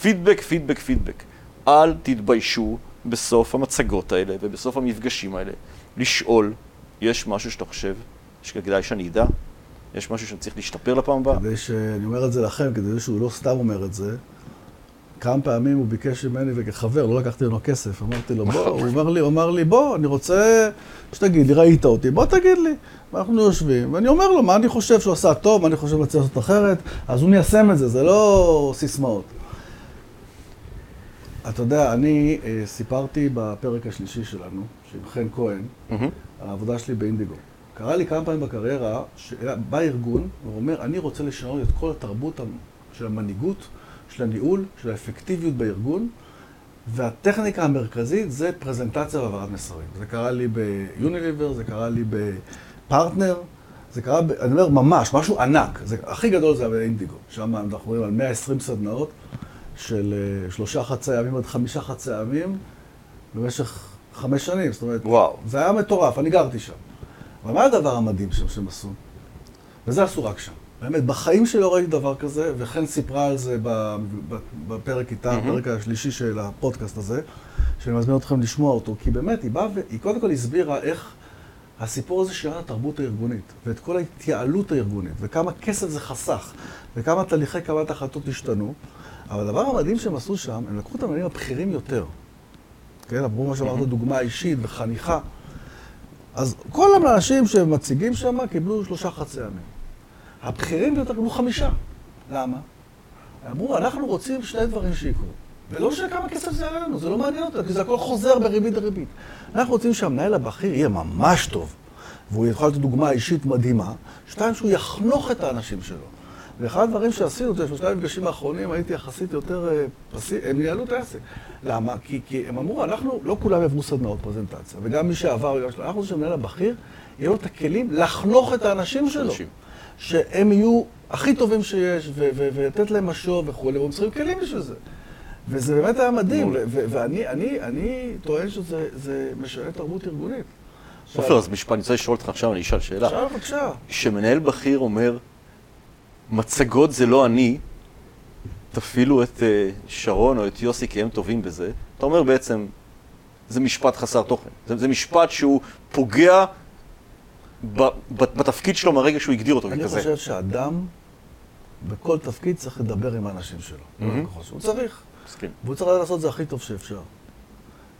פידבק, פידבק, פידבק. אל תתביישו בסוף המצגות האלה ובסוף המפגשים האלה לשאול, יש משהו שאתה חושב שכדאי שאני אדע? יש משהו שאני צריך להשתפר לפעם הבאה? כדי ש... אני אומר את זה לכם, כדי שהוא לא סתם אומר את זה, כמה פעמים הוא ביקש ממני וכחבר, לא לקחתי ממנו כסף, אמרתי לו, בוא, הוא אומר לי, הוא אמר לי, בוא, אני רוצה שתגיד לי, ראית אותי, בוא תגיד לי. ואנחנו יושבים, ואני אומר לו, מה אני חושב שהוא עשה טוב, מה אני חושב שהוא לעשות אחרת, אז הוא מיישם את זה, זה לא סיסמאות. אתה יודע, אני אה, סיפרתי בפרק השלישי שלנו, שעם חן כהן, העבודה שלי באינדיגו. קרה לי כמה פעמים בקריירה, שבא ארגון ואומר, אני רוצה לשנות את כל התרבות של המנהיגות, של הניהול, של האפקטיביות בארגון, והטכניקה המרכזית זה פרזנטציה והעברת מסרים. זה קרה לי ביוניליבר, זה קרה לי בפרטנר, זה קרה, ב, אני אומר ממש, משהו ענק. זה, הכי גדול זה היה באינדיגו, שם אנחנו מדברים על 120 סדנאות של אה, שלושה חצי ימים עד חמישה חצי ימים במשך חמש שנים, זאת אומרת, וואו. זה היה מטורף, אני גרתי שם. אבל מה הדבר המדהים שם שהם עשו? וזה עשו רק שם. באמת, בחיים שלי לא ראיתי דבר כזה, וכן סיפרה על זה בפרק איתה, בפרק השלישי של הפודקאסט הזה, שאני מזמין אתכם לשמוע אותו, כי באמת, היא באה והיא קודם כל הסבירה איך הסיפור הזה שינה את התרבות הארגונית, ואת כל ההתייעלות הארגונית, וכמה כסף זה חסך, וכמה תהליכי קבלת החלטות השתנו. אבל הדבר המדהים שהם עשו שם, הם לקחו את המנהלים הבכירים יותר. כן, אמרו מה שאמרת, דוגמה אישית וחניכה. אז כל האנשים שמציגים שם קיבלו שלושה חצי ימים. הבכירים ביותר קיבלו חמישה. למה? אמרו, אנחנו רוצים שני דברים שיקרו. ולא משנה כמה כסף זה יעלה לנו, זה לא מעניין אותנו, כי זה הכל חוזר בריבית דריבית. אנחנו רוצים שהמנהל הבכיר יהיה ממש טוב, והוא יכול לתת דוגמה אישית מדהימה, שתיים, שהוא יחנוך את האנשים שלו. ואחד הדברים שעשינו, זה בשלושת המפגשים האחרונים הייתי יחסית יותר אה, פסיבי, הם ניהלו את העסק. למה? כי, כי הם אמרו, אנחנו, לא כולם עברו סדנאות פרזנטציה, וגם מי שעבר, אנחנו רוצים שהמנהל הבכיר, יהיו לו את הכלים לחנוך את האנשים שלו. שהם יהיו הכי טובים שיש, ולתת להם משוב וכולי, והם צריכים כלים בשביל זה. וזה באמת היה מדהים, ואני אני, אני טוען שזה משנה תרבות ארגונית. עופר, אז משפט, אני רוצה לשאול אותך עכשיו, אני אשאל שאלה. עכשיו, בבקשה. כשמנהל בכיר אומר, מצגות זה לא אני, תפעילו את אה, שרון או את יוסי כי הם טובים בזה, אתה אומר בעצם, זה משפט חסר תוכן. זה, זה משפט שהוא פוגע ב, ב, בתפקיד שלו מהרגע שהוא הגדיר אותו אני ככזה. אני חושב שאדם בכל תפקיד צריך לדבר עם האנשים שלו. Mm-hmm. הוא צריך. מסכים. והוא צריך לעשות את זה הכי טוב שאפשר.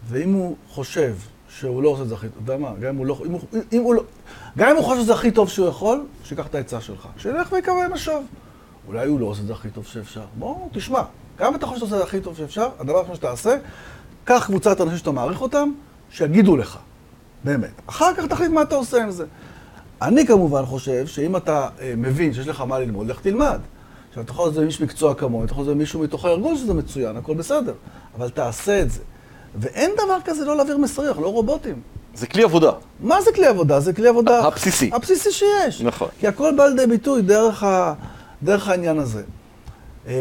ואם הוא חושב שהוא לא עושה את זה הכי טוב, אתה יודע מה, גם אם הוא לא, אם הוא, אם הוא לא, גם אם הוא חושב שזה הכי טוב שהוא יכול, שיקח את העצה שלך. שילך ויקבל משוב. אולי הוא לא עושה את זה הכי טוב שאפשר. בוא, תשמע, גם אם אתה חושב שזה הכי טוב שאפשר, הדבר הראשון שאתה עושה, קח קבוצת אנשים שאתה מעריך אותם, שיגידו לך. באמת. אחר כך תחליט מה אתה עושה עם זה. אני כמובן חושב שאם אתה אה, מבין שיש לך מה ללמוד, לך תלמד. עכשיו, אתה יכול לעשות את זה עם איש מקצוע כמוני, אתה יכול לעשות את זה עם מישהו מתוך הארגון שזה מצוין, הכל בסדר. אבל תעשה את זה. ואין דבר כזה לא להעביר מסרים, אנחנו לא רובוטים. זה כלי עבודה. מה זה כלי עבודה? זה כלי עבודה... הבסיסי. הבסיסי שיש. נכון. כי הכל בא לידי ביטוי דרך, ה... דרך העניין הזה. אמ,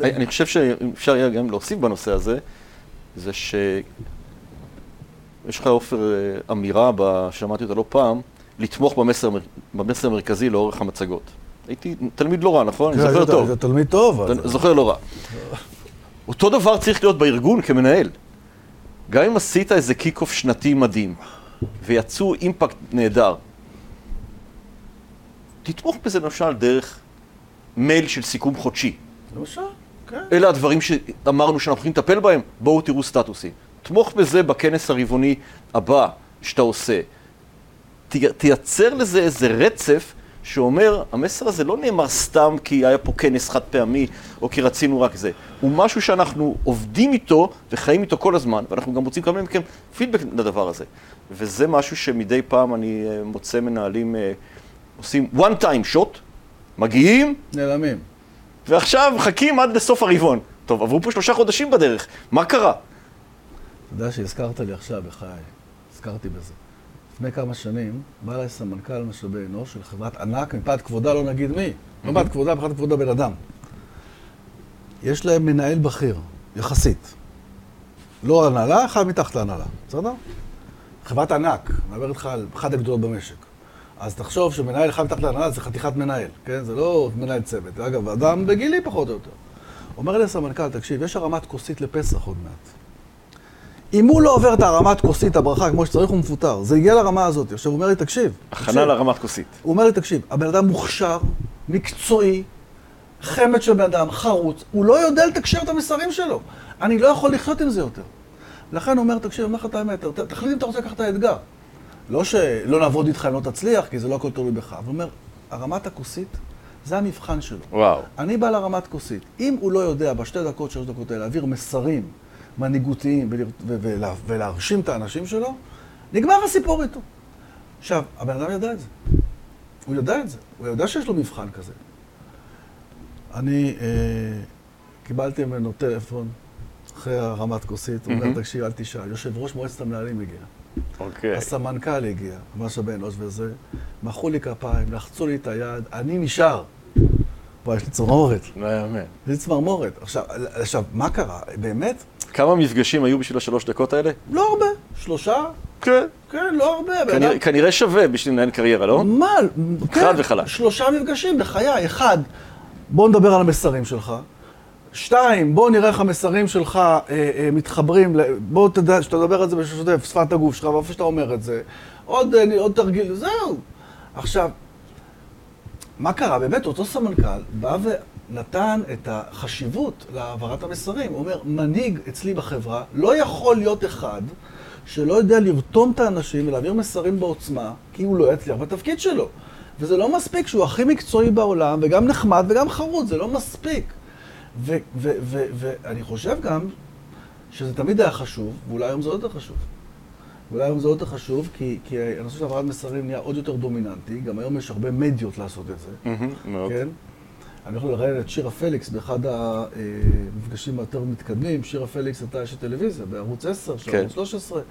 אני חושב שאפשר יהיה גם להוסיף בנושא הזה, זה ש... יש לך, עופר, אה, אמירה, שמעתי אותה לא פעם, לתמוך במסר, במסר המרכזי לאורך המצגות. הייתי תלמיד לא רע, נכון? אני זוכר טוב. אתה תלמיד טוב. זוכר לא רע. אותו דבר צריך להיות בארגון כמנהל. גם אם עשית איזה kick-off שנתי מדהים, ויצאו אימפקט נהדר, תתמוך בזה למשל דרך מייל של סיכום חודשי. למשל, כן. אלה הדברים שאמרנו שאנחנו יכולים לטפל בהם, בואו תראו סטטוסים. תמוך בזה בכנס הרבעוני הבא שאתה עושה. תייצר לזה איזה רצף שאומר, המסר הזה לא נאמר סתם כי היה פה כנס חד פעמי, או כי רצינו רק זה. הוא משהו שאנחנו עובדים איתו וחיים איתו כל הזמן, ואנחנו גם רוצים לקבל מכם פידבק לדבר הזה. וזה משהו שמדי פעם אני אה, מוצא מנהלים אה, עושים one time shot, מגיעים, נעלמים. ועכשיו מחכים עד לסוף הרבעון. טוב, עברו פה שלושה חודשים בדרך, מה קרה? אתה יודע שהזכרת לי עכשיו, בחיי, הזכרתי בזה. לפני כמה שנים בא אליי סמנכ"ל משאבי אנוש של חברת ענק, מפאת כבודה לא נגיד מי, לא מפאת כבודה, מפאת כבודה בן אדם. יש להם מנהל בכיר, יחסית. לא הנהלה, אחד מתחת להנהלה, בסדר? חברת ענק, מדבר איתך על אחת הגדולות במשק. אז תחשוב שמנהל אחד מתחת להנהלה זה חתיכת מנהל, כן? זה לא מנהל צוות. אגב, אדם בגילי פחות או יותר. אומר לי הסמנכ"ל, תקשיב, יש הרמת כוסית לפסח עוד מעט. אם הוא לא עובר את הרמת כוסית הברכה כמו שצריך, הוא מפוטר. זה הגיע לרמה הזאת. עכשיו, הוא אומר לי, תקשיב. הכנה לרמת כוסית. הוא אומר לי, תקשיב, הבן אדם מוכשר, מקצועי, חמד של בן אדם, חרוץ, הוא לא יודע לתקשר את המסרים שלו. אני לא יכול לחיות עם זה יותר. לכן הוא אומר, תקשיב, אני אומר לך את האמת, תחליט אם אתה רוצה לקחת את האתגר. לא שלא נעבוד איתך אם לא תצליח, כי זה לא הכל תלוי בך. אבל הוא אומר, הרמת הכוסית, זה המבחן שלו. וואו. אני בא לרמת כוסית. אם הוא לא יודע בשתי דקות, שלוש דקות האלה, להעביר מסרים מנהיגותיים ולה- ולהרשים את האנשים שלו, נגמר הסיפור איתו. עכשיו, הבן אדם ידע את זה. הוא יודע את זה. הוא יודע שיש לו מבחן כזה. אני אה, קיבלתי ממנו טלפון אחרי הרמת כוסית, הוא אומר. תקשיב, אל תשאל, יושב ראש מועצת המנהלים הגיע. אוקיי. הסמנכ"ל הגיע, ממש הבן אנוש וזה, מחאו לי כפיים, לחצו לי את היד, אני נשאר. וואי, יש לי צמרמורת, לא יאמן. יש לי צמרמורת. עכשיו, עכשיו, מה קרה? באמת? כמה מפגשים היו בשביל השלוש דקות האלה? לא הרבה. שלושה? כן. כן, לא הרבה. בן כנראה- שווה בשביל לנהל קריירה, לא? מה? כן, חד וחלק. שלושה מפגשים בחיי. אחד, בוא נדבר על המסרים שלך. שתיים, בוא נראה איך המסרים שלך אה, אה, מתחברים, ל- בוא תדע, שאתה מדבר על זה בשוטף, שפת הגוף שלך, ואיפה שאתה אומר את זה. עוד, אה, עוד תרגיל, זהו. עכשיו, מה קרה? באמת, אותו סמנכ"ל בא ונתן את החשיבות להעברת המסרים. הוא אומר, מנהיג אצלי בחברה לא יכול להיות אחד שלא יודע לרתום את האנשים ולהעביר מסרים בעוצמה, כי הוא לא יצליח בתפקיד שלו. וזה לא מספיק שהוא הכי מקצועי בעולם, וגם נחמד וגם חרוץ, זה לא מספיק. ואני חושב גם שזה תמיד היה חשוב, ואולי היום זה עוד יותר חשוב. ואולי היום זה עוד יותר חשוב, כי, כי הנושא של העברת מסרים נהיה עוד יותר דומיננטי, גם היום יש הרבה מדיות לעשות את זה, מאוד. כן? אני יכול לראיין את שירה פליקס באחד המפגשים היותר מתקדמים. שירה פליקס הייתה אשת טלוויזיה בערוץ 10, של כן. ערוץ 13,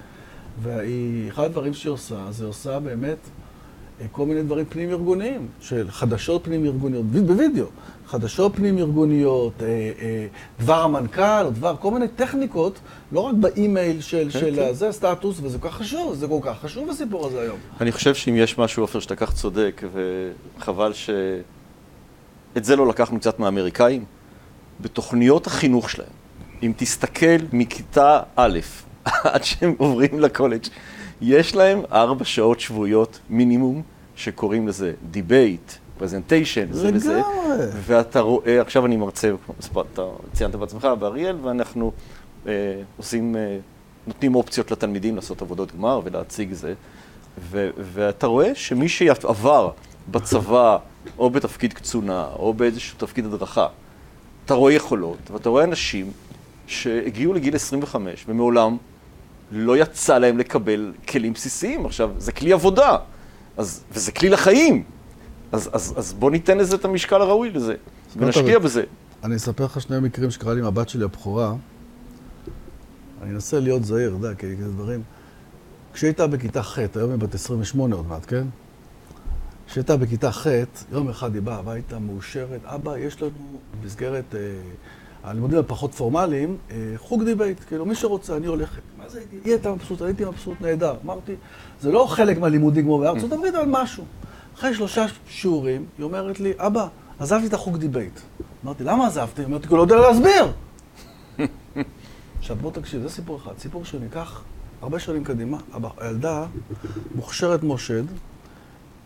ואחד הדברים שהיא עושה, זה עושה באמת אה, כל מיני דברים פנים-ארגוניים, של חדשות פנים-ארגוניות, בווידאו, חדשות פנים-ארגוניות, אה, אה, דבר המנכ"ל, או דבר, כל מיני טכניקות, לא רק באימייל של, כן, של כן. זה הסטטוס, וזה כל כך חשוב, זה כל כך חשוב הסיפור הזה היום. אני חושב שאם יש משהו, עופר, שאתה כך צודק, וחבל ש... את זה לא לקחנו קצת מהאמריקאים, בתוכניות החינוך שלהם, אם תסתכל מכיתה א' (laughs) עד שהם עוברים לקולג', יש להם ארבע שעות שבועיות מינימום, שקוראים לזה debate, presentation, זה וזה. ואתה רואה, עכשיו אני מרצה, אתה ציינת בעצמך, באריאל, ואנחנו אה, עושים, אה, נותנים אופציות לתלמידים לעשות עבודות גמר ולהציג זה. ו, ואתה רואה שמי שעבר בצבא, או בתפקיד קצונה, או באיזשהו תפקיד הדרכה, אתה רואה יכולות, ואתה רואה אנשים שהגיעו לגיל 25 ומעולם לא יצא להם לקבל כלים בסיסיים. עכשיו, זה כלי עבודה, אז, וזה כלי לחיים. אז, אז, אז בוא ניתן לזה את המשקל הראוי לזה, ונשקיע טוב. בזה. אני אספר לך שני מקרים שקרה לי עם הבת שלי הבכורה. אני אנסה להיות זהיר, אתה יודע, כי זה דברים... כשהייתה בכיתה ח', היום היא בת 28 עוד מעט, כן? כשהייתה בכיתה ח', יום אחד היא באה הביתה מאושרת, אבא, יש לנו במסגרת אה, הלימודים הפחות פורמליים, אה, חוג debate, כאילו, מי שרוצה, אני הולכת. מה זה הייתי? היא הייתה מבסוטה, הייתי מבסוט, נהדר. אמרתי, זה לא חלק מהלימודים כמו בארצות הברית, אבל משהו. אחרי שלושה שיעורים, היא אומרת לי, אבא, עזבתי את החוג debate. אמרתי, למה עזבתי? היא אומרת, כי הוא לא יודע להסביר. (laughs) עכשיו, בוא תקשיב, זה סיפור אחד. סיפור שניקח הרבה שנים קדימה. הילדה, מוכשרת כמו שד,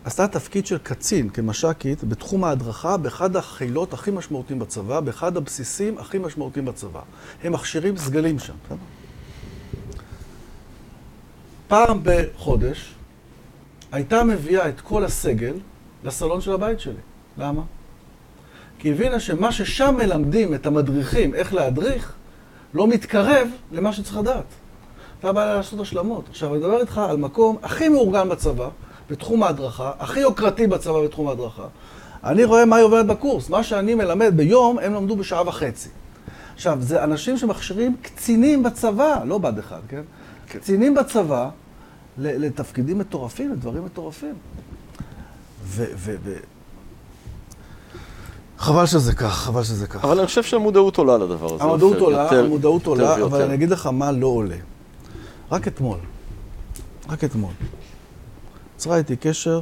עשתה תפקיד של קצין, כמש"קית, בתחום ההדרכה, באחד החילות הכי משמעותיים בצבא, באחד הבסיסים הכי משמעותיים בצבא. הם מכשירים סגלים שם. בסדר? פעם בחודש הייתה מביאה את כל הסגל לסלון של הבית שלי. למה? כי הבינה שמה ששם מלמדים את המדריכים איך להדריך, לא מתקרב למה שצריך לדעת. אתה בא לעשות השלמות. עכשיו, אני מדבר איתך על מקום הכי מאורגן בצבא, בתחום ההדרכה, הכי יוקרתי בצבא בתחום ההדרכה. אני רואה מה היא עוברת בקורס. מה שאני מלמד ביום, הם למדו בשעה וחצי. עכשיו, זה אנשים שמכשירים קצינים בצבא, לא בד אחד, כן? כן. קצינים בצבא לתפקידים מטורפים, לדברים מטורפים. ו... ו, ו... חבל שזה כך, חבל שזה כך. אבל אני חושב שהמודעות עולה לדבר הזה. המודעות עולה, יותר- המודעות יותר עולה, ויותר. אבל אני אגיד לך מה לא עולה. רק אתמול, רק אתמול, יצרה איתי קשר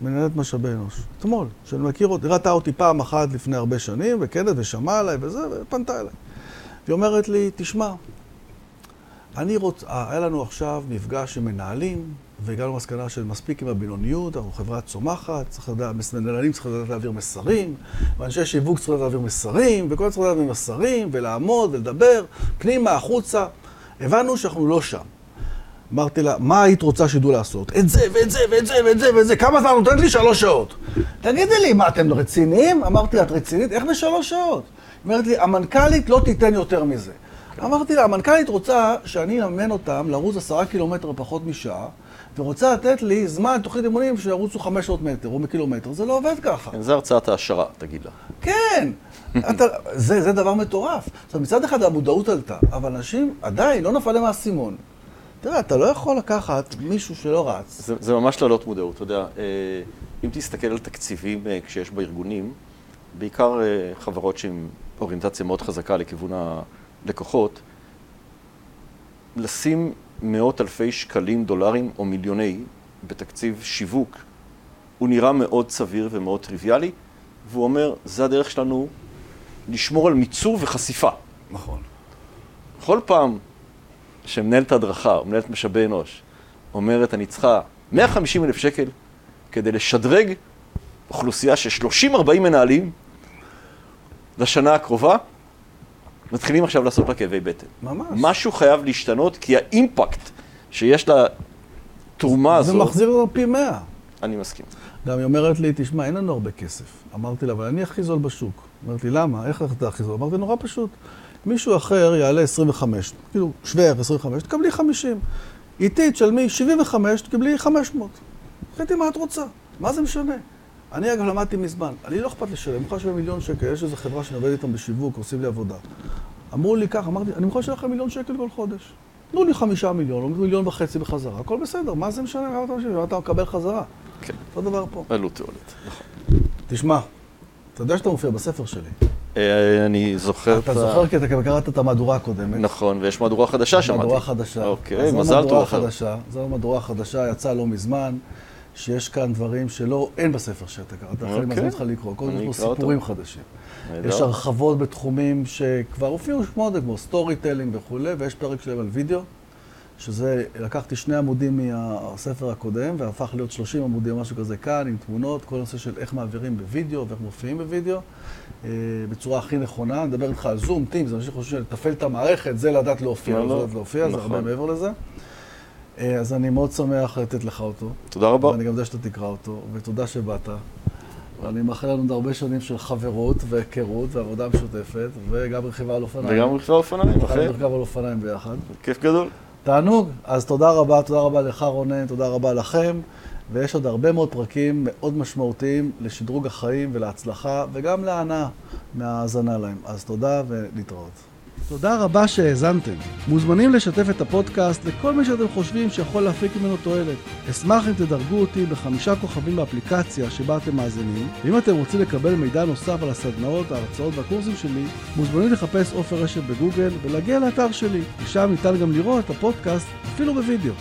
מנהלת משאבי אנוש. אתמול, שאני מכיר אותי, ראתה אותי פעם אחת לפני הרבה שנים, וכן, ושמעה עליי וזה, ופנתה אליי. היא אומרת לי, תשמע, אני רוצה, היה לנו עכשיו מפגש עם מנהלים, והגענו למסקנה של מספיק עם הבינוניות, אנחנו חברה צומחת, צריך לדעת, מנהלים צריכים לדעת להעביר מסרים, ואנשי שיווק צריכים לדעת להעביר מסרים, וכל צריכים לדעת להעביר מסרים, ולעמוד ולדבר, פנימה, החוצה. הבנו שאנחנו לא שם. אמרתי לה, מה היית רוצה שידעו לעשות? את זה, ואת זה, ואת זה, ואת זה, ואת זה. כמה זמן נותנת לי? שלוש שעות. תגידי לי, מה, אתם רציניים? אמרתי לה, את רצינית? איך בשלוש שעות? אומרת לי, המנכ"לית לא תיתן יותר מזה. אמרתי לה, המנכ"לית רוצה שאני אממן אותם לרוץ עשרה קילומטר פחות משעה, ורוצה לתת לי זמן, תוכנית אימונים, שירוצו 500 מטר או מקילומטר. זה לא עובד ככה. כן, זה הרצאת העשרה, תגיד לה. כן. (laughs) אתה, זה, זה דבר מטורף. אומרת, מצד אחד המודעות עלתה, אבל אנשים עדיין לא נפל להם האסימון. תראה, אתה לא יכול לקחת מישהו שלא רץ. זה, זה ממש להעלות מודעות, אתה יודע. אה, אם תסתכל על תקציבים אה, כשיש בארגונים, בעיקר אה, חברות שהן אוריינטציה מאוד חזקה לכיוון הלקוחות, לשים מאות אלפי שקלים, דולרים או מיליוני בתקציב שיווק, הוא נראה מאוד סביר ומאוד טריוויאלי, והוא אומר, זה הדרך שלנו לשמור על מיצוב וחשיפה. נכון. כל פעם שמנהלת הדרכה או מנהלת משאבי אנוש אומרת, אני צריכה 150 אלף שקל כדי לשדרג אוכלוסייה של 30-40 מנהלים לשנה הקרובה, מתחילים עכשיו לעשות לה כאבי בטן. ממש. משהו חייב להשתנות, כי האימפקט שיש לתרומה זה הזאת... מחזיר לנו פי מאה. אני מסכים. גם היא אומרת לי, תשמע, אין לנו הרבה כסף. אמרתי לה, אבל אני הכי זול בשוק. אמרתי, למה? איך אתה הכי זול? אמרתי, נורא פשוט. מישהו אחר יעלה 25, כאילו שווה ערך 25, תקבלי 50. איתי תשלמי 75, תקבלי 500. החליטי מה את רוצה, מה זה משנה? אני אגב למדתי מזמן, אני לא אכפת לשלם, אני מוכן לשלם מיליון שקל, יש איזו חברה שאני עובד איתם בשיווק, עושים לי עבודה. אמרו לי ככה, אמרתי, אני מוכן לשלם לכם מיליון שקל כל חודש. תנו לי חמישה מיליון, או מיליון וחצי בחזרה, הכל בסדר, מה זה משנה, כמה אתה משלם, אתה מקבל חזרה? כן. אותו דבר פה. עלות תועלת. נכון. תשמע, אתה יודע שאתה מופיע בספר שלי. אה, אני זוכר את אתה ה... זוכר כי אתה גם קראת את המהדורה הקודמת. נכון, ויש מהדורה חדשה שמעתי. מהדורה חדשה. אוקיי, מזל טוב. חדשה. זו מהדורה חדשה, יצאה לא מזמן, שיש כאן דברים שלא, אין בספר שאתה קראת. אני אוקיי. מזמין אותך לקרוא. קודם אני כל אקרא אותו. סיפורים חדשים. יש הרחבות בתחומים שכבר הופיעו שמות, כמו storytelling וכולי, ויש פרק שלם על וידאו, שזה, לקחתי שני עמודים מהספר הקודם, והפך להיות 30 עמודים, משהו כזה כאן, עם תמונות, כל הנושא של איך מעבירים בווידאו ואיך מופיעים בווידאו, אה, בצורה הכי נכונה. אני מדבר איתך על Zoom, Teams, זה אנשים חושבים לתפעל את המערכת, זה לדעת להופיע, לא, זה לא. לדעת להופיע, זה נכון. הרבה מעבר לזה. אה, אז אני מאוד שמח לתת לך אותו. תודה רבה. ואני גם יודע שאתה תקרא אותו, ותודה שבאת. ואני מאחל לנו עוד הרבה שנים של חברות והיכרות ועבודה משותפת, וגם רכיבה על אופניים. וגם רכבי אופניים, נוכל אחי. לרכב על אופניים ביחד. כיף גדול. תענוג. אז תודה רבה, תודה רבה לך רונן, תודה רבה לכם. ויש עוד הרבה מאוד פרקים מאוד משמעותיים לשדרוג החיים ולהצלחה, וגם להנאה מההאזנה להם. אז תודה ולהתראות. תודה רבה שהאזנתם. מוזמנים לשתף את הפודקאסט לכל מי שאתם חושבים שיכול להפיק ממנו תועלת. אשמח אם תדרגו אותי בחמישה כוכבים באפליקציה שבה אתם מאזינים, ואם אתם רוצים לקבל מידע נוסף על הסדנאות, ההרצאות והקורסים שלי, מוזמנים לחפש עופר רשת בגוגל ולהגיע לאתר שלי, ושם ניתן גם לראות את הפודקאסט אפילו בווידאו.